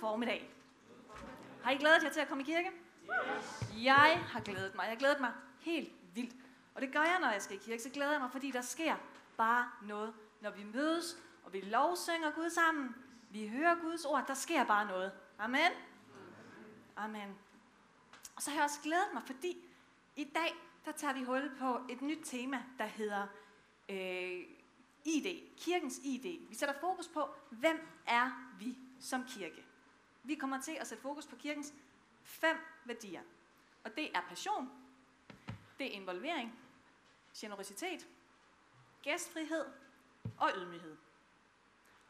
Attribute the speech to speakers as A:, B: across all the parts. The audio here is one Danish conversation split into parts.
A: formiddag. Har I glædet jer til at komme i kirke? Jeg har glædet mig. Jeg har glædet mig helt vildt. Og det gør jeg, når jeg skal i kirke. Så glæder jeg mig, fordi der sker bare noget. Når vi mødes, og vi lovsynger Gud sammen, vi hører Guds ord, der sker bare noget. Amen. Amen. Og så har jeg også glædet mig, fordi i dag, der tager vi hul på et nyt tema, der hedder øh, ID. Kirkens ID. Vi sætter fokus på, hvem er vi som kirke. Vi kommer til at sætte fokus på kirkens fem værdier. Og det er passion, det er involvering, generositet, gæstfrihed og ydmyghed.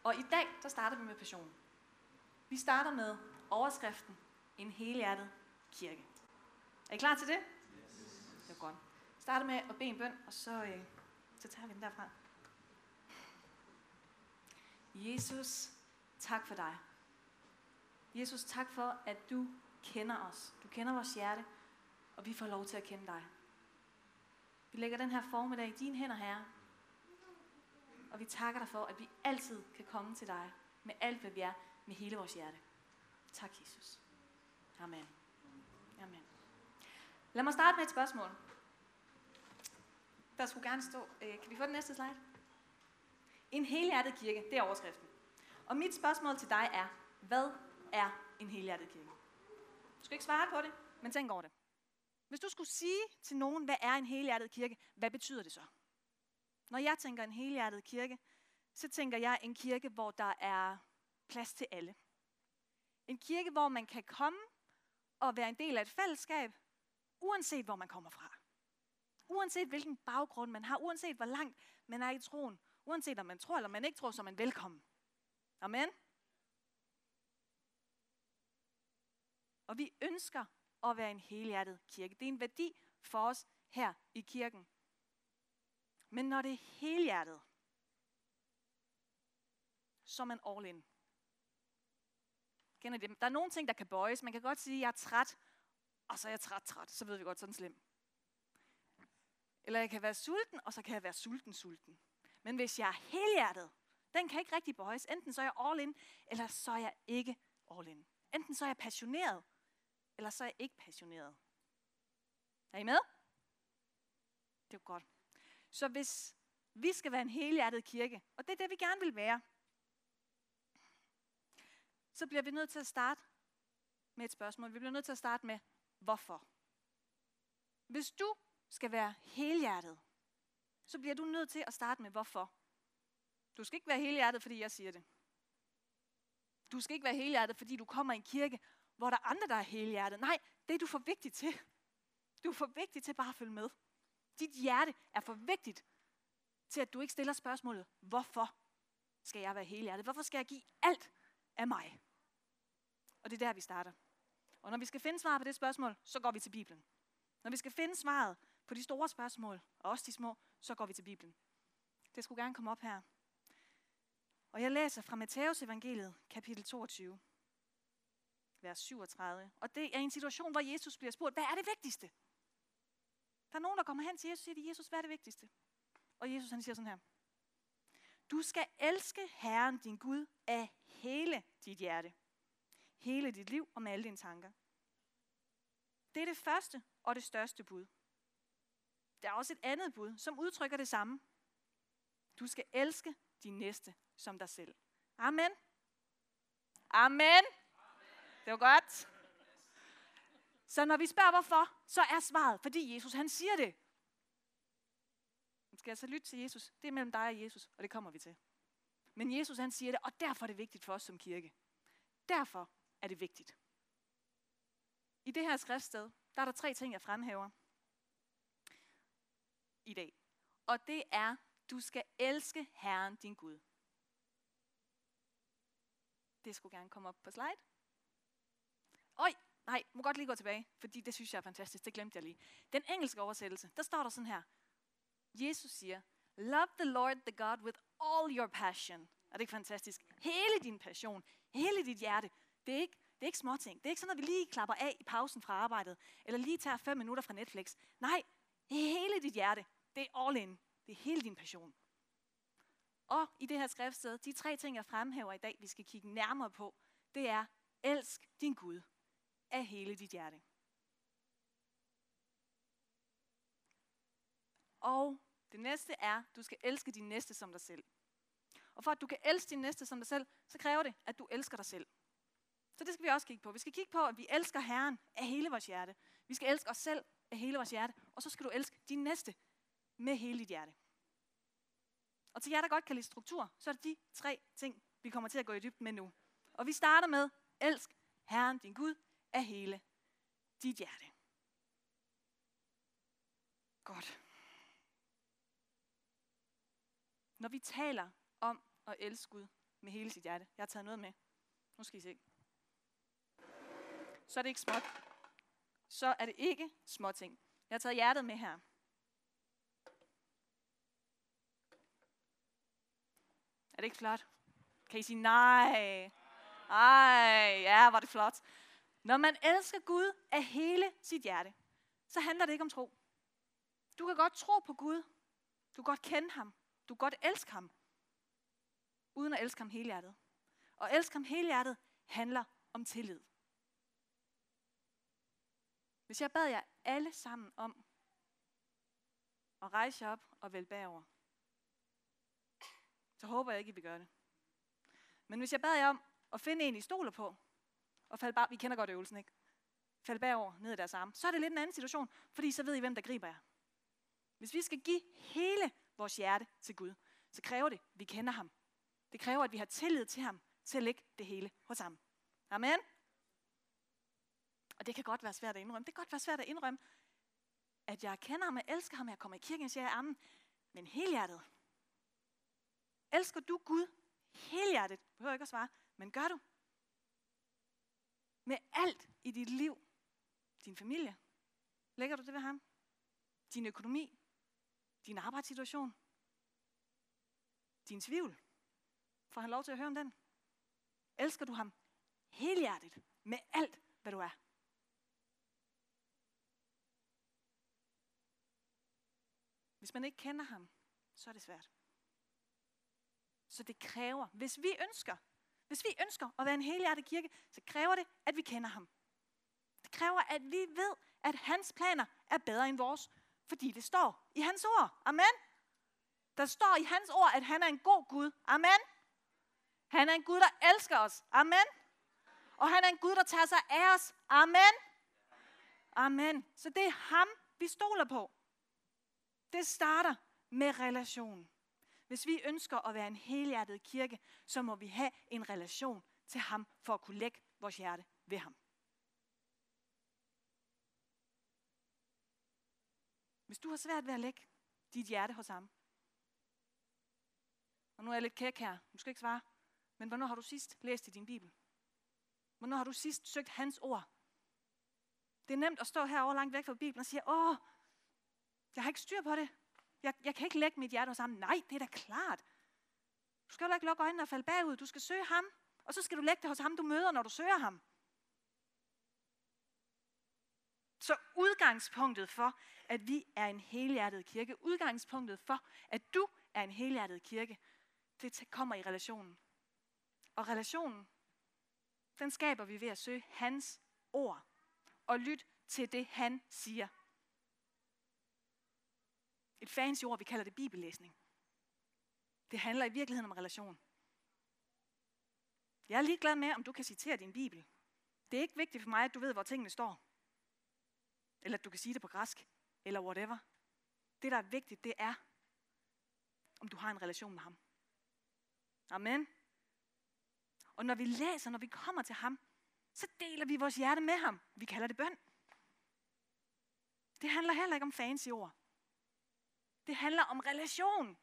A: Og i dag, der starter vi med passion. Vi starter med overskriften En helhjertet kirke. Er I klar til det? Det er godt. Starter med at bede en bøn, og så, øh, så tager vi den derfra. Jesus, tak for dig. Jesus, tak for, at du kender os. Du kender vores hjerte, og vi får lov til at kende dig. Vi lægger den her formiddag i dine hænder, Herre. Og vi takker dig for, at vi altid kan komme til dig med alt, hvad vi er, med hele vores hjerte. Tak, Jesus. Amen. Amen. Lad mig starte med et spørgsmål. Der skulle gerne stå. Øh, kan vi få den næste slide? En helhjertet kirke, det er overskriften. Og mit spørgsmål til dig er, hvad er en helhjertet kirke? Du skal ikke svare på det, men tænk over det. Hvis du skulle sige til nogen, hvad er en helhjertet kirke, hvad betyder det så? Når jeg tænker en helhjertet kirke, så tænker jeg en kirke, hvor der er plads til alle. En kirke, hvor man kan komme og være en del af et fællesskab, uanset hvor man kommer fra. Uanset hvilken baggrund man har, uanset hvor langt man er i troen, uanset om man tror eller man ikke tror, så er man velkommen. Amen. Og vi ønsker at være en helhjertet kirke. Det er en værdi for os her i kirken. Men når det er helhjertet, så er man all in. Kender det? Der er nogle ting, der kan bøjes. Man kan godt sige, at jeg er træt, og så er jeg træt, træt. Så ved vi godt, sådan slem. Eller jeg kan være sulten, og så kan jeg være sulten, sulten. Men hvis jeg er helhjertet, den kan ikke rigtig bøjes. Enten så er jeg all in, eller så er jeg ikke all in. Enten så er jeg passioneret, eller så er jeg ikke passioneret. Er I med? Det er godt. Så hvis vi skal være en helhjertet kirke, og det er det, vi gerne vil være, så bliver vi nødt til at starte med et spørgsmål. Vi bliver nødt til at starte med, hvorfor? Hvis du skal være helhjertet, så bliver du nødt til at starte med, hvorfor. Du skal ikke være helhjertet, fordi jeg siger det. Du skal ikke være helhjertet, fordi du kommer i en kirke, hvor der er andre, der er helhjertet. Nej, det er du for vigtig til. Du er for vigtig til bare at følge med. Dit hjerte er for vigtigt til, at du ikke stiller spørgsmålet, hvorfor skal jeg være hele hjertet? Hvorfor skal jeg give alt af mig? Og det er der, vi starter. Og når vi skal finde svaret på det spørgsmål, så går vi til Bibelen. Når vi skal finde svaret på de store spørgsmål, og også de små, så går vi til Bibelen. Det skulle gerne komme op her. Og jeg læser fra Matteus evangeliet, kapitel 22, vers 37. Og det er en situation, hvor Jesus bliver spurgt, hvad er det vigtigste? Der er nogen, der kommer hen til Jesus og siger, Jesus, hvad er det vigtigste? Og Jesus han siger sådan her. Du skal elske Herren din Gud af hele dit hjerte, hele dit liv og med alle dine tanker. Det er det første og det største bud. Der er også et andet bud, som udtrykker det samme. Du skal elske din næste som dig selv. Amen. Amen. Det var godt. Så når vi spørger hvorfor, så er svaret, fordi Jesus han siger det. Skal jeg så lytte til Jesus? Det er mellem dig og Jesus, og det kommer vi til. Men Jesus han siger det, og derfor er det vigtigt for os som kirke. Derfor er det vigtigt. I det her skriftsted, der er der tre ting, jeg fremhæver i dag. Og det er, du skal elske Herren din Gud. Det skulle gerne komme op på slide. Oj, nej, må godt lige gå tilbage, fordi det synes jeg er fantastisk. Det glemte jeg lige. Den engelske oversættelse, der står der sådan her. Jesus siger, Love the Lord the God with all your passion. Er det ikke fantastisk? Hele din passion, hele dit hjerte. Det er ikke, det er ikke småting. Det er ikke sådan, at vi lige klapper af i pausen fra arbejdet, eller lige tager fem minutter fra Netflix. Nej, hele dit hjerte. Det er all in. Det er hele din passion. Og i det her skriftsted, de tre ting, jeg fremhæver i dag, vi skal kigge nærmere på, det er elsk din Gud af hele dit hjerte. Og det næste er, du skal elske din næste som dig selv. Og for at du kan elske din næste som dig selv, så kræver det, at du elsker dig selv. Så det skal vi også kigge på. Vi skal kigge på, at vi elsker Herren af hele vores hjerte. Vi skal elske os selv af hele vores hjerte. Og så skal du elske din næste med hele dit hjerte. Og til jer, der godt kan lide struktur, så er det de tre ting, vi kommer til at gå i dybden med nu. Og vi starter med, elsk Herren din Gud af hele dit hjerte. Godt. Når vi taler om at elske Gud med hele sit hjerte, jeg har taget noget med. Nu skal I se. Så er det ikke småt. Så er det ikke små ting. Jeg har taget hjertet med her. Er det ikke flot? Kan I sige nej? Ej, ja, var det flot. Når man elsker Gud af hele sit hjerte, så handler det ikke om tro. Du kan godt tro på Gud. Du kan godt kende ham. Du kan godt elske ham. Uden at elske ham hele hjertet. Og elske ham hele hjertet handler om tillid. Hvis jeg bad jer alle sammen om at rejse op og vælge bagover, så håber jeg ikke, at vi gør det. Men hvis jeg bad jer om at finde en, I stoler på, og falde bare, vi kender godt øvelsen, ikke? Falde bagover ned i deres arme, så er det lidt en anden situation, fordi så ved I, hvem der griber jer. Hvis vi skal give hele vores hjerte til Gud, så kræver det, at vi kender ham. Det kræver, at vi har tillid til ham, til at lægge det hele hos ham. Amen. Og det kan godt være svært at indrømme. Det kan godt være svært at indrømme, at jeg kender ham, jeg elsker ham, jeg kommer i kirken, jeg siger, amen, men helhjertet. Elsker du Gud helhjertet? Behøver ikke at svare, men gør du? Med alt i dit liv. Din familie. Lægger du det ved ham? Din økonomi. Din arbejdssituation. Din tvivl. Får han lov til at høre om den? Elsker du ham helhjertet med alt, hvad du er? Hvis man ikke kender ham, så er det svært. Så det kræver, hvis vi ønsker, hvis vi ønsker at være en helhjertet kirke, så kræver det, at vi kender ham. Det kræver, at vi ved, at hans planer er bedre end vores, fordi det står i hans ord. Amen. Der står i hans ord, at han er en god Gud. Amen. Han er en Gud, der elsker os. Amen. Og han er en Gud, der tager sig af os. Amen. Amen. Så det er ham, vi stoler på. Det starter med relation. Hvis vi ønsker at være en helhjertet kirke, så må vi have en relation til ham, for at kunne lægge vores hjerte ved ham. Hvis du har svært ved at lægge dit hjerte hos ham, og nu er jeg lidt kæk her, du skal ikke svare, men hvornår har du sidst læst i din bibel? Hvornår har du sidst søgt hans ord? Det er nemt at stå herovre langt væk fra Bibelen og sige, åh, jeg har ikke styr på det. Jeg, jeg kan ikke lægge mit hjerte hos ham. Nej, det er da klart. Du skal jo ikke lukke øjnene og falde bagud. Du skal søge ham, og så skal du lægge det hos ham, du møder, når du søger ham. Så udgangspunktet for, at vi er en helhjertet kirke, udgangspunktet for, at du er en helhjertet kirke, det kommer i relationen. Og relationen, den skaber vi ved at søge hans ord og lytte til det, han siger. Et fancy ord, vi kalder det bibellæsning. Det handler i virkeligheden om relation. Jeg er ligeglad med, om du kan citere din bibel. Det er ikke vigtigt for mig, at du ved, hvor tingene står. Eller at du kan sige det på græsk. Eller whatever. Det, der er vigtigt, det er, om du har en relation med ham. Amen. Og når vi læser, når vi kommer til ham, så deler vi vores hjerte med ham. Vi kalder det bøn. Det handler heller ikke om fancy ord. Det handler om relation.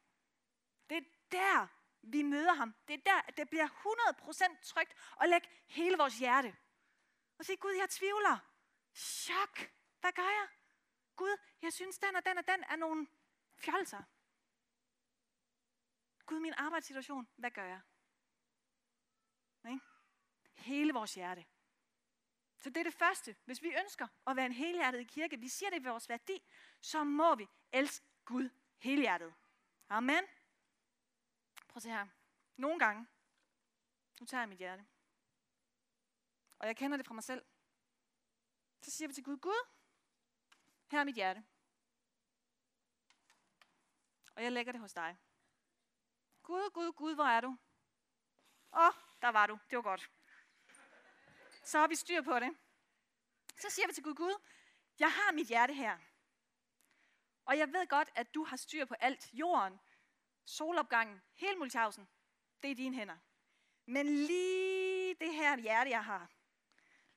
A: Det er der, vi møder ham. Det er der, at det bliver 100% trygt at lægge hele vores hjerte. Og sige, Gud, jeg tvivler. Chok. Hvad gør jeg? Gud, jeg synes, den og den og den er nogle fjolser. Gud, min arbejdssituation, hvad gør jeg? Nej? Hele vores hjerte. Så det er det første. Hvis vi ønsker at være en helhjertet kirke, vi siger det ved vores værdi, så må vi elske Gud helhjertet. Amen. Prøv at se her. Nogle gange, nu tager jeg mit hjerte, og jeg kender det fra mig selv, så siger vi til Gud, Gud, her er mit hjerte. Og jeg lægger det hos dig. Gud, Gud, Gud, hvor er du? Åh, oh, der var du. Det var godt. Så har vi styr på det. Så siger vi til Gud, Gud, jeg har mit hjerte her. Og jeg ved godt, at du har styr på alt. Jorden, solopgangen, hele Multiausen, det er dine hænder. Men lige det her hjerte, jeg har,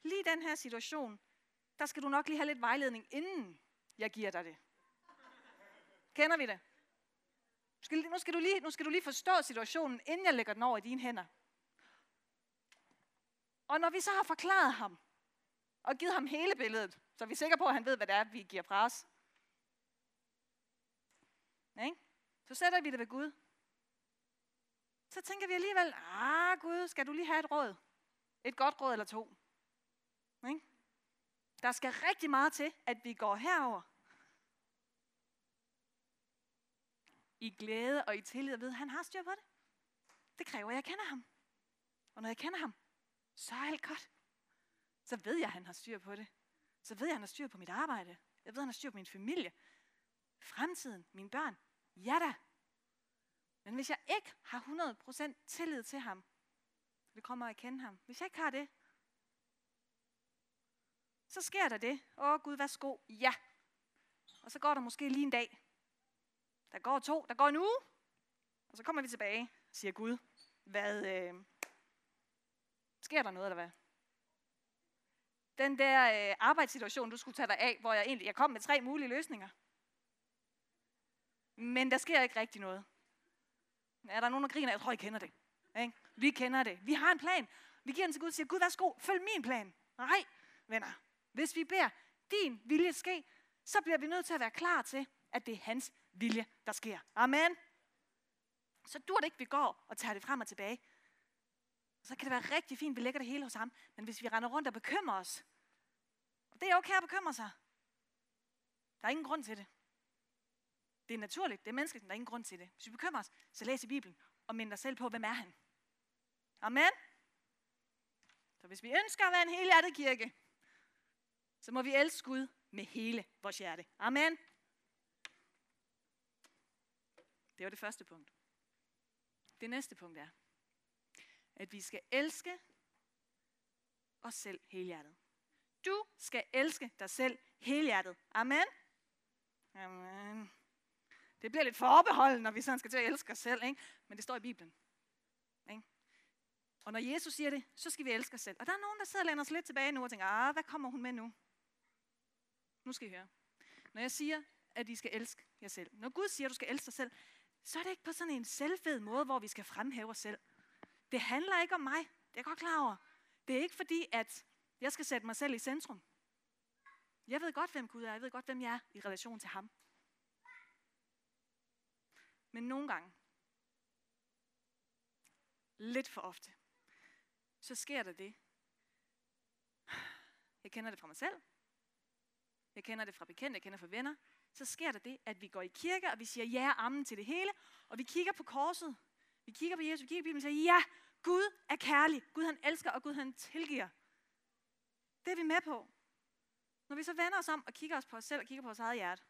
A: lige den her situation, der skal du nok lige have lidt vejledning, inden jeg giver dig det. Kender vi det? Nu skal, du lige, nu skal du lige forstå situationen, inden jeg lægger den over i dine hænder. Og når vi så har forklaret ham, og givet ham hele billedet, så er vi sikre på, at han ved, hvad det er, vi giver pres. Ikke? Så sætter vi det ved Gud. Så tænker vi alligevel, ah Gud, skal du lige have et råd? Et godt råd eller to. Ikke? Der skal rigtig meget til, at vi går herover i glæde og i tillid ved, at han har styr på det. Det kræver, at jeg kender ham. Og når jeg kender ham, så er alt godt. Så ved jeg, at han har styr på det. Så ved jeg, at han har styr på mit arbejde. Jeg ved, at han har styr på min familie. Fremtiden, mine børn. Ja da. Men hvis jeg ikke har 100% tillid til ham, det kommer at kende ham. Hvis jeg ikke har det, så sker der det. Åh Gud, værsgo. Ja. Og så går der måske lige en dag. Der går to, der går en uge. Og så kommer vi tilbage, siger Gud. Hvad, øh, sker der noget, eller hvad? Den der øh, arbejdssituation, du skulle tage dig af, hvor jeg egentlig jeg kom med tre mulige løsninger. Men der sker ikke rigtig noget. Er der nogen, der griner? Jeg tror, I kender det. Ikke? Vi kender det. Vi har en plan. Vi giver den til Gud og siger, Gud, værsgo, følg min plan. Nej, venner. Hvis vi beder din vilje ske, så bliver vi nødt til at være klar til, at det er hans vilje, der sker. Amen. Så dur det ikke, vi går og tager det frem og tilbage. Så kan det være rigtig fint, at vi lægger det hele hos ham. Men hvis vi render rundt og bekymrer os, og det er okay at bekymre sig. Der er ingen grund til det. Det er naturligt, det er menneskeligt, der er ingen grund til det. Hvis vi bekymrer os, så læs i Bibelen og mind dig selv på, hvem er han. Amen. Så hvis vi ønsker at være en helhjertet kirke, så må vi elske Gud med hele vores hjerte. Amen. Det var det første punkt. Det næste punkt er, at vi skal elske os selv helhjertet. Du skal elske dig selv helhjertet. Amen. Amen. Det bliver lidt forbeholden, når vi sådan skal til at elske os selv, ikke? men det står i Bibelen. Ikke? Og når Jesus siger det, så skal vi elske os selv. Og der er nogen, der sidder og lander sig lidt tilbage nu og tænker, ah, hvad kommer hun med nu? Nu skal I høre. Når jeg siger, at I skal elske jer selv. Når Gud siger, at du skal elske dig selv, så er det ikke på sådan en selvfed måde, hvor vi skal fremhæve os selv. Det handler ikke om mig. Det er jeg godt klar over. Det er ikke fordi, at jeg skal sætte mig selv i centrum. Jeg ved godt, hvem Gud er. Jeg ved godt, hvem jeg er i relation til ham. Men nogle gange, lidt for ofte, så sker der det. Jeg kender det fra mig selv. Jeg kender det fra bekendte, jeg kender fra venner. Så sker der det, at vi går i kirke, og vi siger ja og amen til det hele. Og vi kigger på korset. Vi kigger på Jesus, vi kigger på Bibelen og siger, ja, Gud er kærlig. Gud han elsker, og Gud han tilgiver. Det er vi med på. Når vi så vender os om og kigger os på os selv og kigger på vores eget hjerte,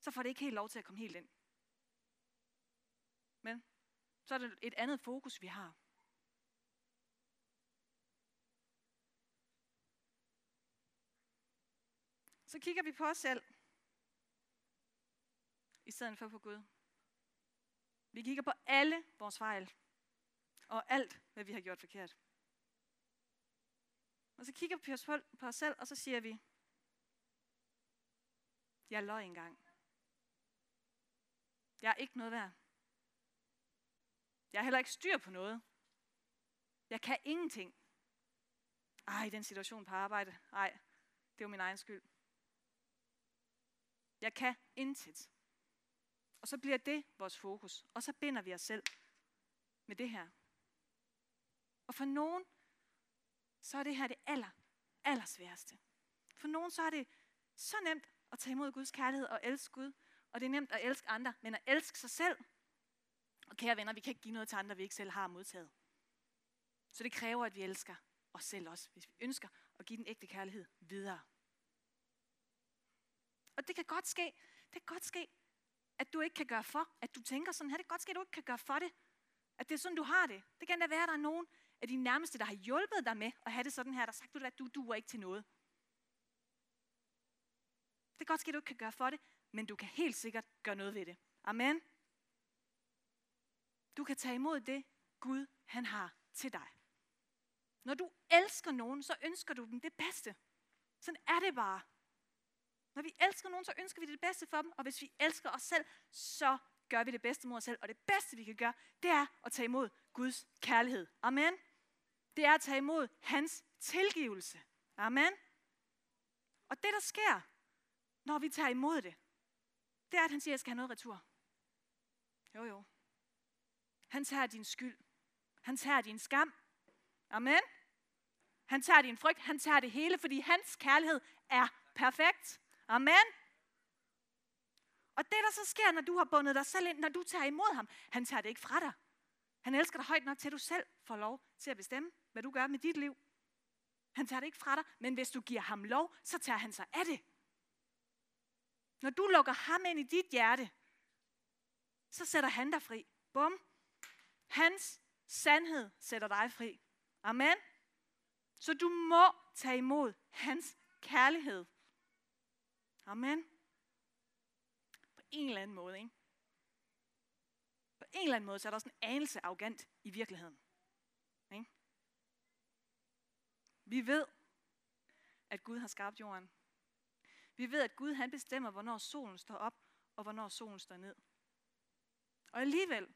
A: så får det ikke helt lov til at komme helt ind. Men så er det et andet fokus, vi har. Så kigger vi på os selv, i stedet for på Gud. Vi kigger på alle vores fejl, og alt, hvad vi har gjort forkert. Og så kigger vi på os selv, og så siger vi, jeg løg engang. Jeg er ikke noget værd. Jeg har heller ikke styr på noget. Jeg kan ingenting. Ej, den situation på arbejde. Ej, det var min egen skyld. Jeg kan intet. Og så bliver det vores fokus. Og så binder vi os selv med det her. Og for nogen, så er det her det aller, aller sværeste. For nogen, så er det så nemt at tage imod Guds kærlighed og elske Gud. Og det er nemt at elske andre, men at elske sig selv. Og kære venner, vi kan ikke give noget til andre, vi ikke selv har modtaget. Så det kræver, at vi elsker os selv også, hvis vi ønsker at give den ægte kærlighed videre. Og det kan godt ske, det kan godt ske, at du ikke kan gøre for, at du tænker sådan her. Det kan godt ske, at du ikke kan gøre for det. At det er sådan, du har det. Det kan da være, at der er nogen af dine nærmeste, der har hjulpet dig med at have det sådan her, der har sagt, at du duer ikke til noget. Det kan godt ske, at du ikke kan gøre for det, men du kan helt sikkert gøre noget ved det. Amen. Du kan tage imod det, Gud han har til dig. Når du elsker nogen, så ønsker du dem det bedste. Sådan er det bare. Når vi elsker nogen, så ønsker vi det bedste for dem, og hvis vi elsker os selv, så gør vi det bedste mod os selv. Og det bedste, vi kan gøre, det er at tage imod Guds kærlighed. Amen. Det er at tage imod hans tilgivelse. Amen. Og det, der sker, når vi tager imod det, det er, at han siger, at jeg skal have noget retur. Jo, jo. Han tager din skyld. Han tager din skam. Amen. Han tager din frygt. Han tager det hele, fordi hans kærlighed er perfekt. Amen. Og det, der så sker, når du har bundet dig selv ind, når du tager imod ham, han tager det ikke fra dig. Han elsker dig højt nok til, at du selv får lov til at bestemme, hvad du gør med dit liv. Han tager det ikke fra dig, men hvis du giver ham lov, så tager han sig af det. Når du lukker ham ind i dit hjerte, så sætter han dig fri. Bum. Hans sandhed sætter dig fri. Amen. Så du må tage imod hans kærlighed. Amen. På en eller anden måde, ikke? På en eller anden måde, så er der også en anelse arrogant i virkeligheden. Ikke? Vi ved, at Gud har skabt jorden. Vi ved, at Gud han bestemmer, hvornår solen står op, og hvornår solen står ned. Og alligevel,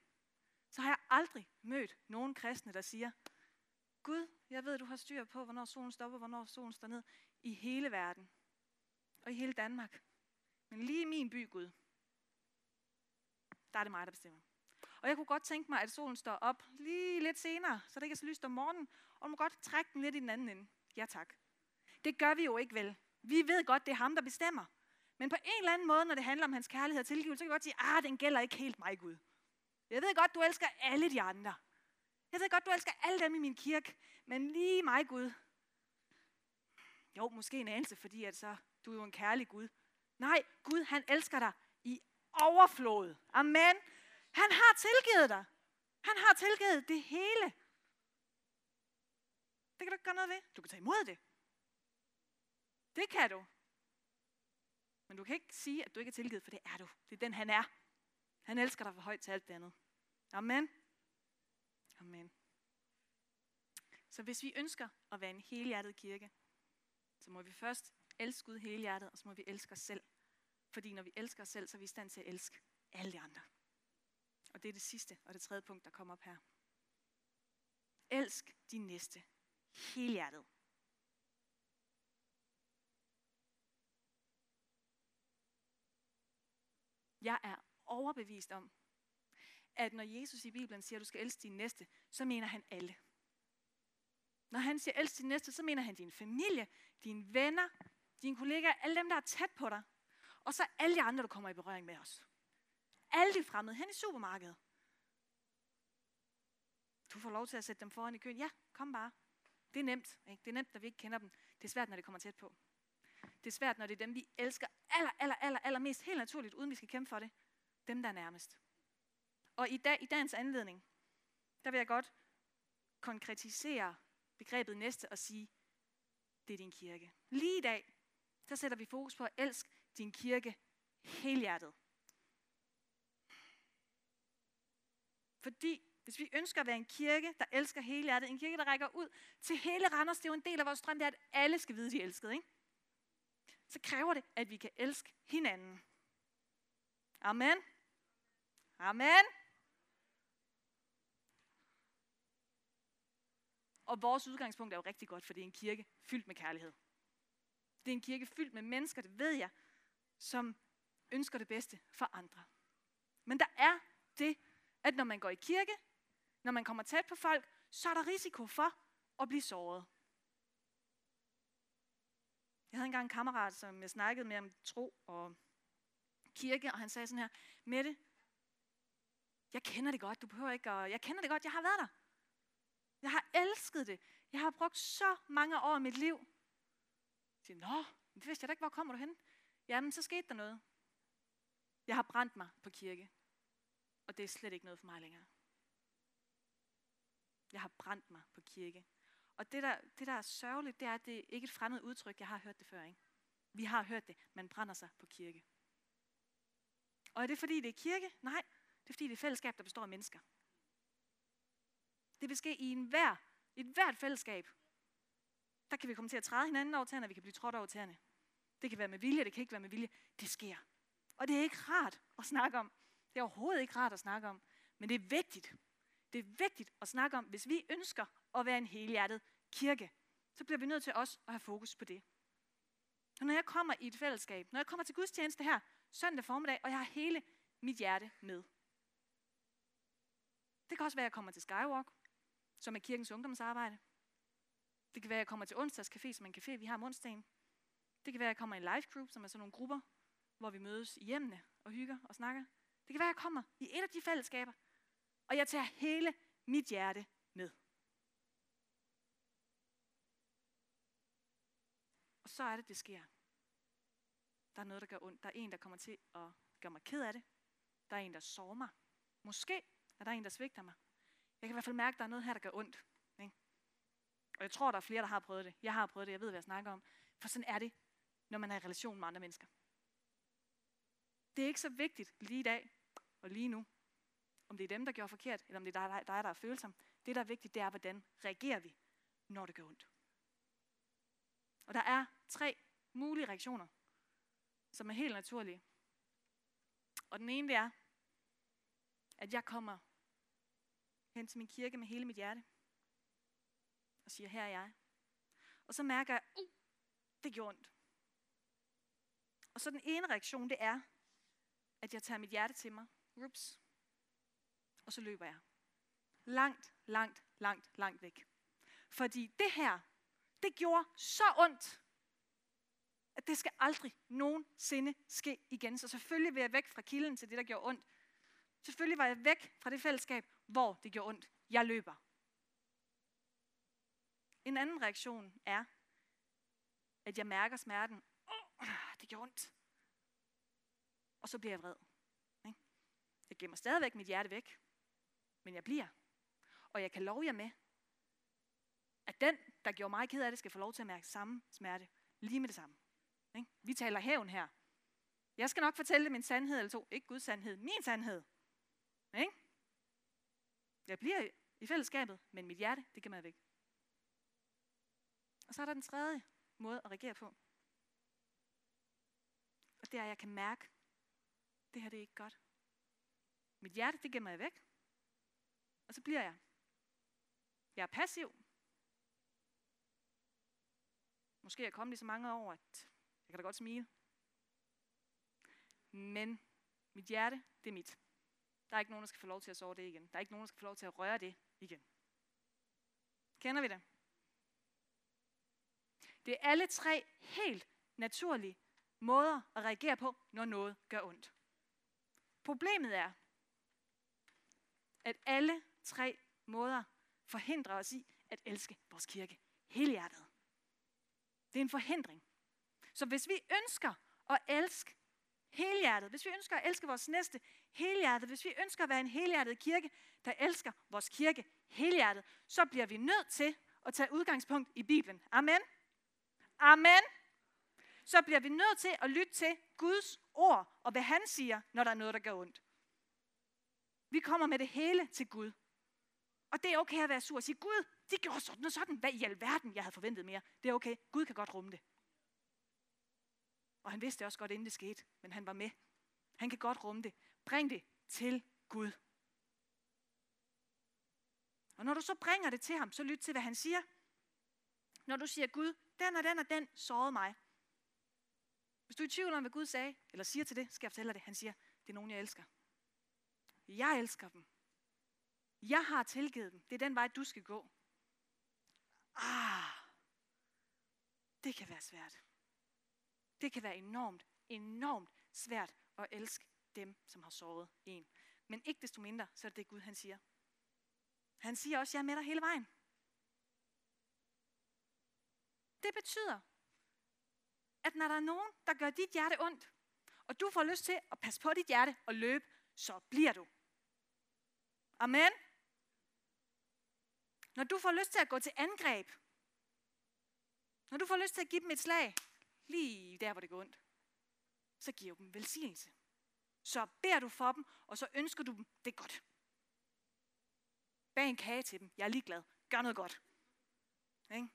A: så har jeg aldrig mødt nogen kristne, der siger, Gud, jeg ved, du har styr på, hvornår solen stopper, hvornår solen står ned i hele verden og i hele Danmark. Men lige i min by, Gud, der er det mig, der bestemmer. Og jeg kunne godt tænke mig, at solen står op lige lidt senere, så det ikke er så lyst om morgenen, og du må godt trække den lidt i den anden ende. Ja tak. Det gør vi jo ikke vel. Vi ved godt, det er ham, der bestemmer. Men på en eller anden måde, når det handler om hans kærlighed og tilgivelse, så kan vi godt sige, ah, den gælder ikke helt mig, Gud. Jeg ved godt, du elsker alle de andre. Jeg ved godt, du elsker alle dem i min kirke, men lige mig, Gud. Jo, måske en anelse, fordi at så, du er jo en kærlig Gud. Nej, Gud, han elsker dig i overflod. Amen. Han har tilgivet dig. Han har tilgivet det hele. Det kan du ikke gøre noget ved. Du kan tage imod det. Det kan du. Men du kan ikke sige, at du ikke er tilgivet, for det er du. Det er den, han er. Han elsker dig for højt til alt det andet. Amen. Amen. Så hvis vi ønsker at være en helhjertet kirke, så må vi først elske Gud helhjertet, og så må vi elske os selv. Fordi når vi elsker os selv, så er vi i stand til at elske alle de andre. Og det er det sidste og det tredje punkt, der kommer op her. Elsk din næste helhjertet. Jeg er overbevist om, at når Jesus i Bibelen siger, at du skal elske din næste, så mener han alle. Når han siger, elsk din næste, så mener han din familie, dine venner, dine kollegaer, alle dem, der er tæt på dig. Og så alle de andre, du kommer i berøring med os. Alle de fremmede hen i supermarkedet. Du får lov til at sætte dem foran i køen. Ja, kom bare. Det er nemt. Ikke? Det er nemt, når vi ikke kender dem. Det er svært, når det kommer tæt på. Det er svært, når det er dem, vi elsker aller, aller, aller, aller mest helt naturligt, uden vi skal kæmpe for det. Dem, der er nærmest. Og i, dag, i dagens anledning, der vil jeg godt konkretisere begrebet næste og sige, det er din kirke. Lige i dag, der sætter vi fokus på at elske din kirke helhjertet. Fordi hvis vi ønsker at være en kirke, der elsker helhjertet, en kirke, der rækker ud til hele Randers, det er jo en del af vores drøm, det er, at alle skal vide, de er elskede. ikke? Så kræver det, at vi kan elske hinanden. Amen. Amen. Og vores udgangspunkt er jo rigtig godt, for det er en kirke fyldt med kærlighed. Det er en kirke fyldt med mennesker, det ved jeg, som ønsker det bedste for andre. Men der er det, at når man går i kirke, når man kommer tæt på folk, så er der risiko for at blive såret. Jeg havde engang en kammerat, som jeg snakkede med om tro og kirke, og han sagde sådan her, Mette, jeg kender det godt, du behøver ikke at, jeg kender det godt, jeg har været der. Jeg har elsket det. Jeg har brugt så mange år i mit liv. Jeg siger, Nå, det vidste jeg da ikke, hvor kommer du hen? Jamen, så skete der noget. Jeg har brændt mig på kirke. Og det er slet ikke noget for mig længere. Jeg har brændt mig på kirke. Og det der, det, der er sørgeligt, det er, at det er ikke et fremmed udtryk. Jeg har hørt det før, ikke? Vi har hørt det. Man brænder sig på kirke. Og er det fordi, det er kirke? Nej, det er fordi, det er fællesskab, der består af mennesker. Det vil ske i en hver, et hvert fællesskab. Der kan vi komme til at træde hinanden over tæerne, vi kan blive trådt over tæerne. Det kan være med vilje, det kan ikke være med vilje. Det sker. Og det er ikke rart at snakke om. Det er overhovedet ikke rart at snakke om. Men det er vigtigt. Det er vigtigt at snakke om, hvis vi ønsker at være en helhjertet kirke, så bliver vi nødt til også at have fokus på det. Og når jeg kommer i et fællesskab, når jeg kommer til gudstjeneste her søndag formiddag, og jeg har hele mit hjerte med. Det kan også være, at jeg kommer til Skywalk, som er kirkens ungdomsarbejde. Det kan være, at jeg kommer til onsdagscafé, som er en café, vi har om onsdagen. Det kan være, at jeg kommer i en life group, som er sådan nogle grupper, hvor vi mødes i hjemmene og hygger og snakker. Det kan være, at jeg kommer i et af de fællesskaber, og jeg tager hele mit hjerte med. Og så er det, det sker. Der er noget, der gør ondt. Der er en, der kommer til at gøre mig ked af det. Der er en, der sover mig. Måske er der en, der svigter mig. Jeg kan i hvert fald mærke, at der er noget her, der gør ondt. Ikke? Og jeg tror, der er flere, der har prøvet det. Jeg har prøvet det, jeg ved, hvad jeg snakker om. For sådan er det, når man er i relation med andre mennesker. Det er ikke så vigtigt lige i dag og lige nu, om det er dem, der gør forkert, eller om det er dig, der er følsom. Det, der er vigtigt, det er, hvordan reagerer vi, når det gør ondt. Og der er tre mulige reaktioner, som er helt naturlige. Og den ene det er, at jeg kommer hen til min kirke med hele mit hjerte, og siger, her er jeg. Og så mærker jeg, uh, det gjorde ondt. Og så den ene reaktion, det er, at jeg tager mit hjerte til mig. Ups. Og så løber jeg. Langt, langt, langt, langt væk. Fordi det her, det gjorde så ondt, at det skal aldrig nogensinde ske igen. Så selvfølgelig vil jeg væk fra kilden til det, der gjorde ondt. Selvfølgelig var jeg væk fra det fællesskab, hvor det gjorde ondt. Jeg løber. En anden reaktion er, at jeg mærker smerten. Oh, det gjorde ondt. Og så bliver jeg vred. Jeg gemmer stadigvæk mit hjerte væk, men jeg bliver. Og jeg kan love jer med, at den, der gjorde mig ked af det, skal få lov til at mærke samme smerte lige med det samme. Ikke? Vi taler hævn her. Jeg skal nok fortælle dem en sandhed eller to. Ikke Guds sandhed, min sandhed. Ikke? Jeg bliver i fællesskabet, men mit hjerte, det gemmer jeg væk. Og så er der den tredje måde at reagere på. Og det er, at jeg kan mærke, at det her det er ikke godt. Mit hjerte, det gemmer jeg væk. Og så bliver jeg. Jeg er passiv. Måske er jeg kommet i så mange år, at jeg kan da godt smile. Men mit hjerte, det er mit. Der er ikke nogen, der skal få lov til at sove det igen. Der er ikke nogen, der skal få lov til at røre det igen. Kender vi det? Det er alle tre helt naturlige måder at reagere på, når noget gør ondt. Problemet er, at alle tre måder forhindrer os i at elske vores kirke helhjertet. Det er en forhindring. Så hvis vi ønsker at elske helhjertet, hvis vi ønsker at elske vores næste helhjertet, hvis vi ønsker at være en helhjertet kirke, der elsker vores kirke helhjertet, så bliver vi nødt til at tage udgangspunkt i Bibelen. Amen. Amen. Så bliver vi nødt til at lytte til Guds ord og hvad han siger, når der er noget, der gør ondt. Vi kommer med det hele til Gud. Og det er okay at være sur og sige, Gud, de gjorde sådan og sådan. Hvad i alverden, jeg havde forventet mere. Det er okay. Gud kan godt rumme det. Og han vidste også godt, inden det skete. Men han var med. Han kan godt rumme det. Bring det til Gud. Og når du så bringer det til ham, så lyt til, hvad han siger. Når du siger, Gud, den og den og den sårede mig. Hvis du er i tvivl om, hvad Gud sagde, eller siger til det, skal jeg fortælle dig det. Han siger, det er nogen, jeg elsker. Jeg elsker dem. Jeg har tilgivet dem. Det er den vej, du skal gå. Ah, det kan være svært. Det kan være enormt, enormt svært at elske dem, som har såret en. Men ikke desto mindre, så er det det Gud, han siger. Han siger også, jeg er med dig hele vejen. Det betyder, at når der er nogen, der gør dit hjerte ondt, og du får lyst til at passe på dit hjerte og løbe, så bliver du. Amen. Når du får lyst til at gå til angreb, når du får lyst til at give dem et slag, lige der, hvor det går ondt, så giver du dem velsignelse. Så beder du for dem, og så ønsker du dem det godt. Bag en kage til dem. Jeg er ligeglad. Gør noget godt. Ikke?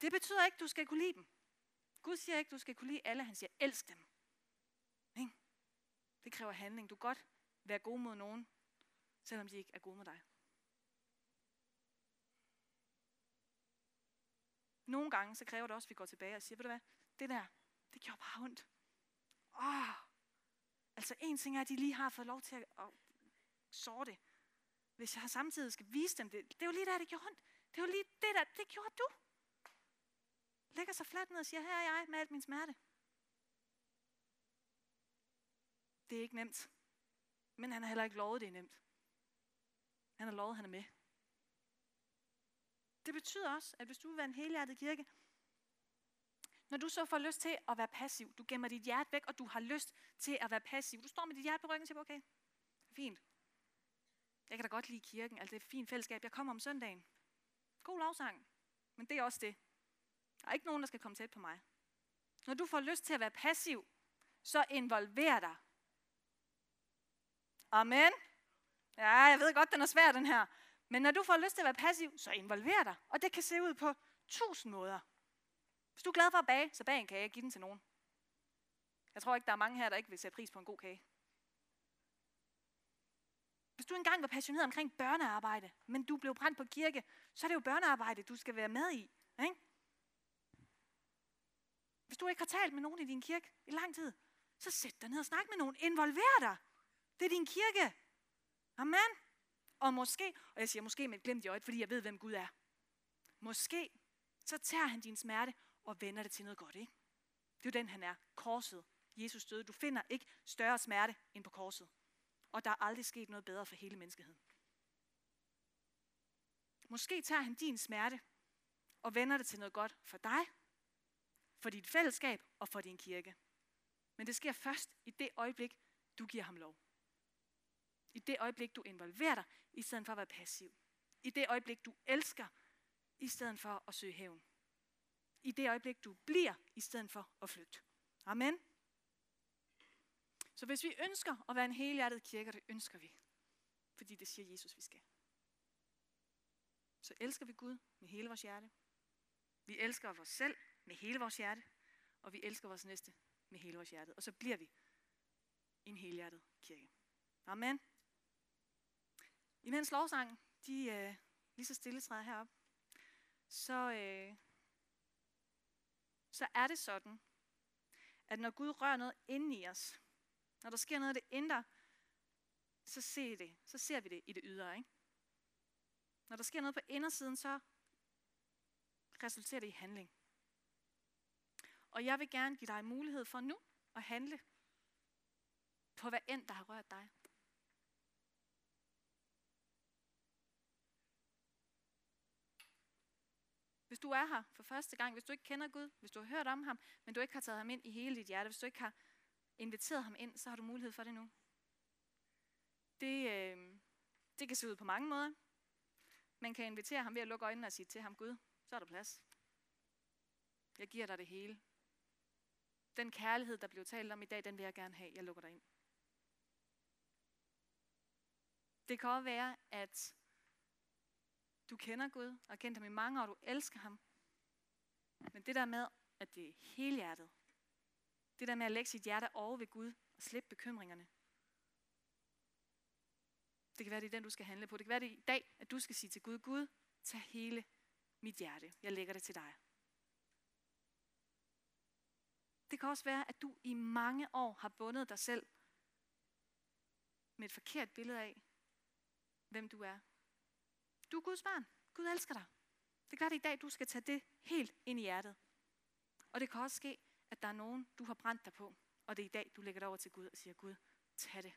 A: Det betyder ikke, at du skal kunne lide dem. Gud siger ikke, at du skal kunne lide alle. Han siger, elsk dem. Ikke? Det kræver handling. Du kan godt være god mod nogen, selvom de ikke er gode mod dig. Nogle gange, så kræver det også, at vi går tilbage og siger, ved du hvad, det der, det gjorde bare ondt. Åh, altså en ting er, at de lige har fået lov til at, at såre det. Hvis jeg samtidig skal vise dem det, det er jo lige der, det gjorde ondt. Det er jo lige det der, det gjorde du. Lægger sig fladt ned og siger, her er jeg med alt min smerte. Det er ikke nemt. Men han har heller ikke lovet, det er nemt. Han har lovet, at han er med. Det betyder også, at hvis du vil være en helhjertet kirke, når du så får lyst til at være passiv, du gemmer dit hjerte væk, og du har lyst til at være passiv. Du står med dit hjerte på ryggen og siger, okay, fint. Jeg kan da godt lide kirken, altså det er et fint fællesskab. Jeg kommer om søndagen. God lovsang. Men det er også det. Der er ikke nogen, der skal komme tæt på mig. Når du får lyst til at være passiv, så involver dig. Amen. Ja, jeg ved godt, den er svær, den her. Men når du får lyst til at være passiv, så involver dig. Og det kan se ud på tusind måder. Hvis du er glad for at bage, så bag en kage og giv den til nogen. Jeg tror ikke, der er mange her, der ikke vil sætte pris på en god kage. Hvis du engang var passioneret omkring børnearbejde, men du blev brændt på kirke, så er det jo børnearbejde, du skal være med i. Ikke? Hvis du ikke har talt med nogen i din kirke i lang tid, så sæt dig ned og snak med nogen. Involver dig. Det er din kirke. Amen. Og måske, og jeg siger måske med et glemt i øjet, fordi jeg ved, hvem Gud er. Måske, så tager han din smerte og vender det til noget godt, ikke? Det er jo den, han er. Korset. Jesus døde. Du finder ikke større smerte end på korset. Og der er aldrig sket noget bedre for hele menneskeheden. Måske tager han din smerte og vender det til noget godt for dig, for dit fællesskab og for din kirke. Men det sker først i det øjeblik, du giver ham lov. I det øjeblik, du involverer dig, i stedet for at være passiv. I det øjeblik, du elsker, i stedet for at søge hævn. I det øjeblik, du bliver, i stedet for at flytte. Amen. Så hvis vi ønsker at være en helhjertet kirke, og det ønsker vi, fordi det siger Jesus, vi skal. Så elsker vi Gud med hele vores hjerte. Vi elsker os selv med hele vores hjerte. Og vi elsker vores næste med hele vores hjerte. Og så bliver vi en helhjertet kirke. Amen. Imens lovsangen, de øh, lige så stille træder herop, så, øh, så er det sådan, at når Gud rører noget inde i os, når der sker noget af det indre, så ser, det, så ser vi det i det ydre. Ikke? Når der sker noget på indersiden, så resulterer det i handling. Og jeg vil gerne give dig mulighed for nu at handle på hvad end, der har rørt dig. Hvis du er her for første gang, hvis du ikke kender Gud, hvis du har hørt om ham, men du ikke har taget ham ind i hele dit hjerte, hvis du ikke har inviteret ham ind, så har du mulighed for det nu. Det, øh, det kan se ud på mange måder. Man kan invitere ham ved at lukke øjnene og sige til ham, Gud, så er der plads. Jeg giver dig det hele. Den kærlighed, der blev talt om i dag, den vil jeg gerne have. Jeg lukker dig ind. Det kan også være, at du kender Gud og har kendt ham i mange år, og du elsker ham. Men det der med, at det er helhjertet, det der med at lægge sit hjerte over ved Gud og slippe bekymringerne, det kan være, det er den, du skal handle på. Det kan være, det er i dag, at du skal sige til Gud, Gud, tag hele mit hjerte. Jeg lægger det til dig. Det kan også være, at du i mange år har bundet dig selv med et forkert billede af, hvem du er. Du er Guds barn. Gud elsker dig. Det er klart, det i dag, du skal tage det helt ind i hjertet. Og det kan også ske, at der er nogen, du har brændt dig på, og det er i dag, du lægger det over til Gud og siger, Gud, tag det.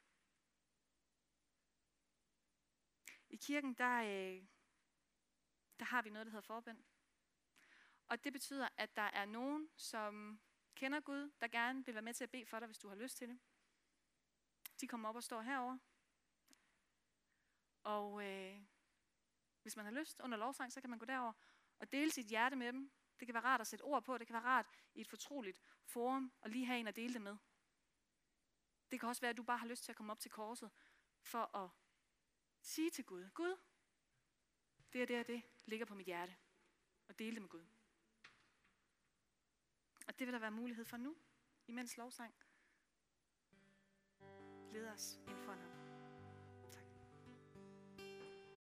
A: I kirken, der, øh, der har vi noget, der hedder forbøn. Og det betyder, at der er nogen, som kender Gud, der gerne vil være med til at bede for dig, hvis du har lyst til det. De kommer op og står herover. Og øh, hvis man har lyst under lovsang, så kan man gå derover og dele sit hjerte med dem. Det kan være rart at sætte ord på. Det kan være rart i et fortroligt forum og lige have en at dele det med. Det kan også være, at du bare har lyst til at komme op til korset for at sige til Gud, Gud, det er det og det ligger på mit hjerte. Og dele det med Gud. Og det vil der være mulighed for nu, imens lovsang leder os ind for ham.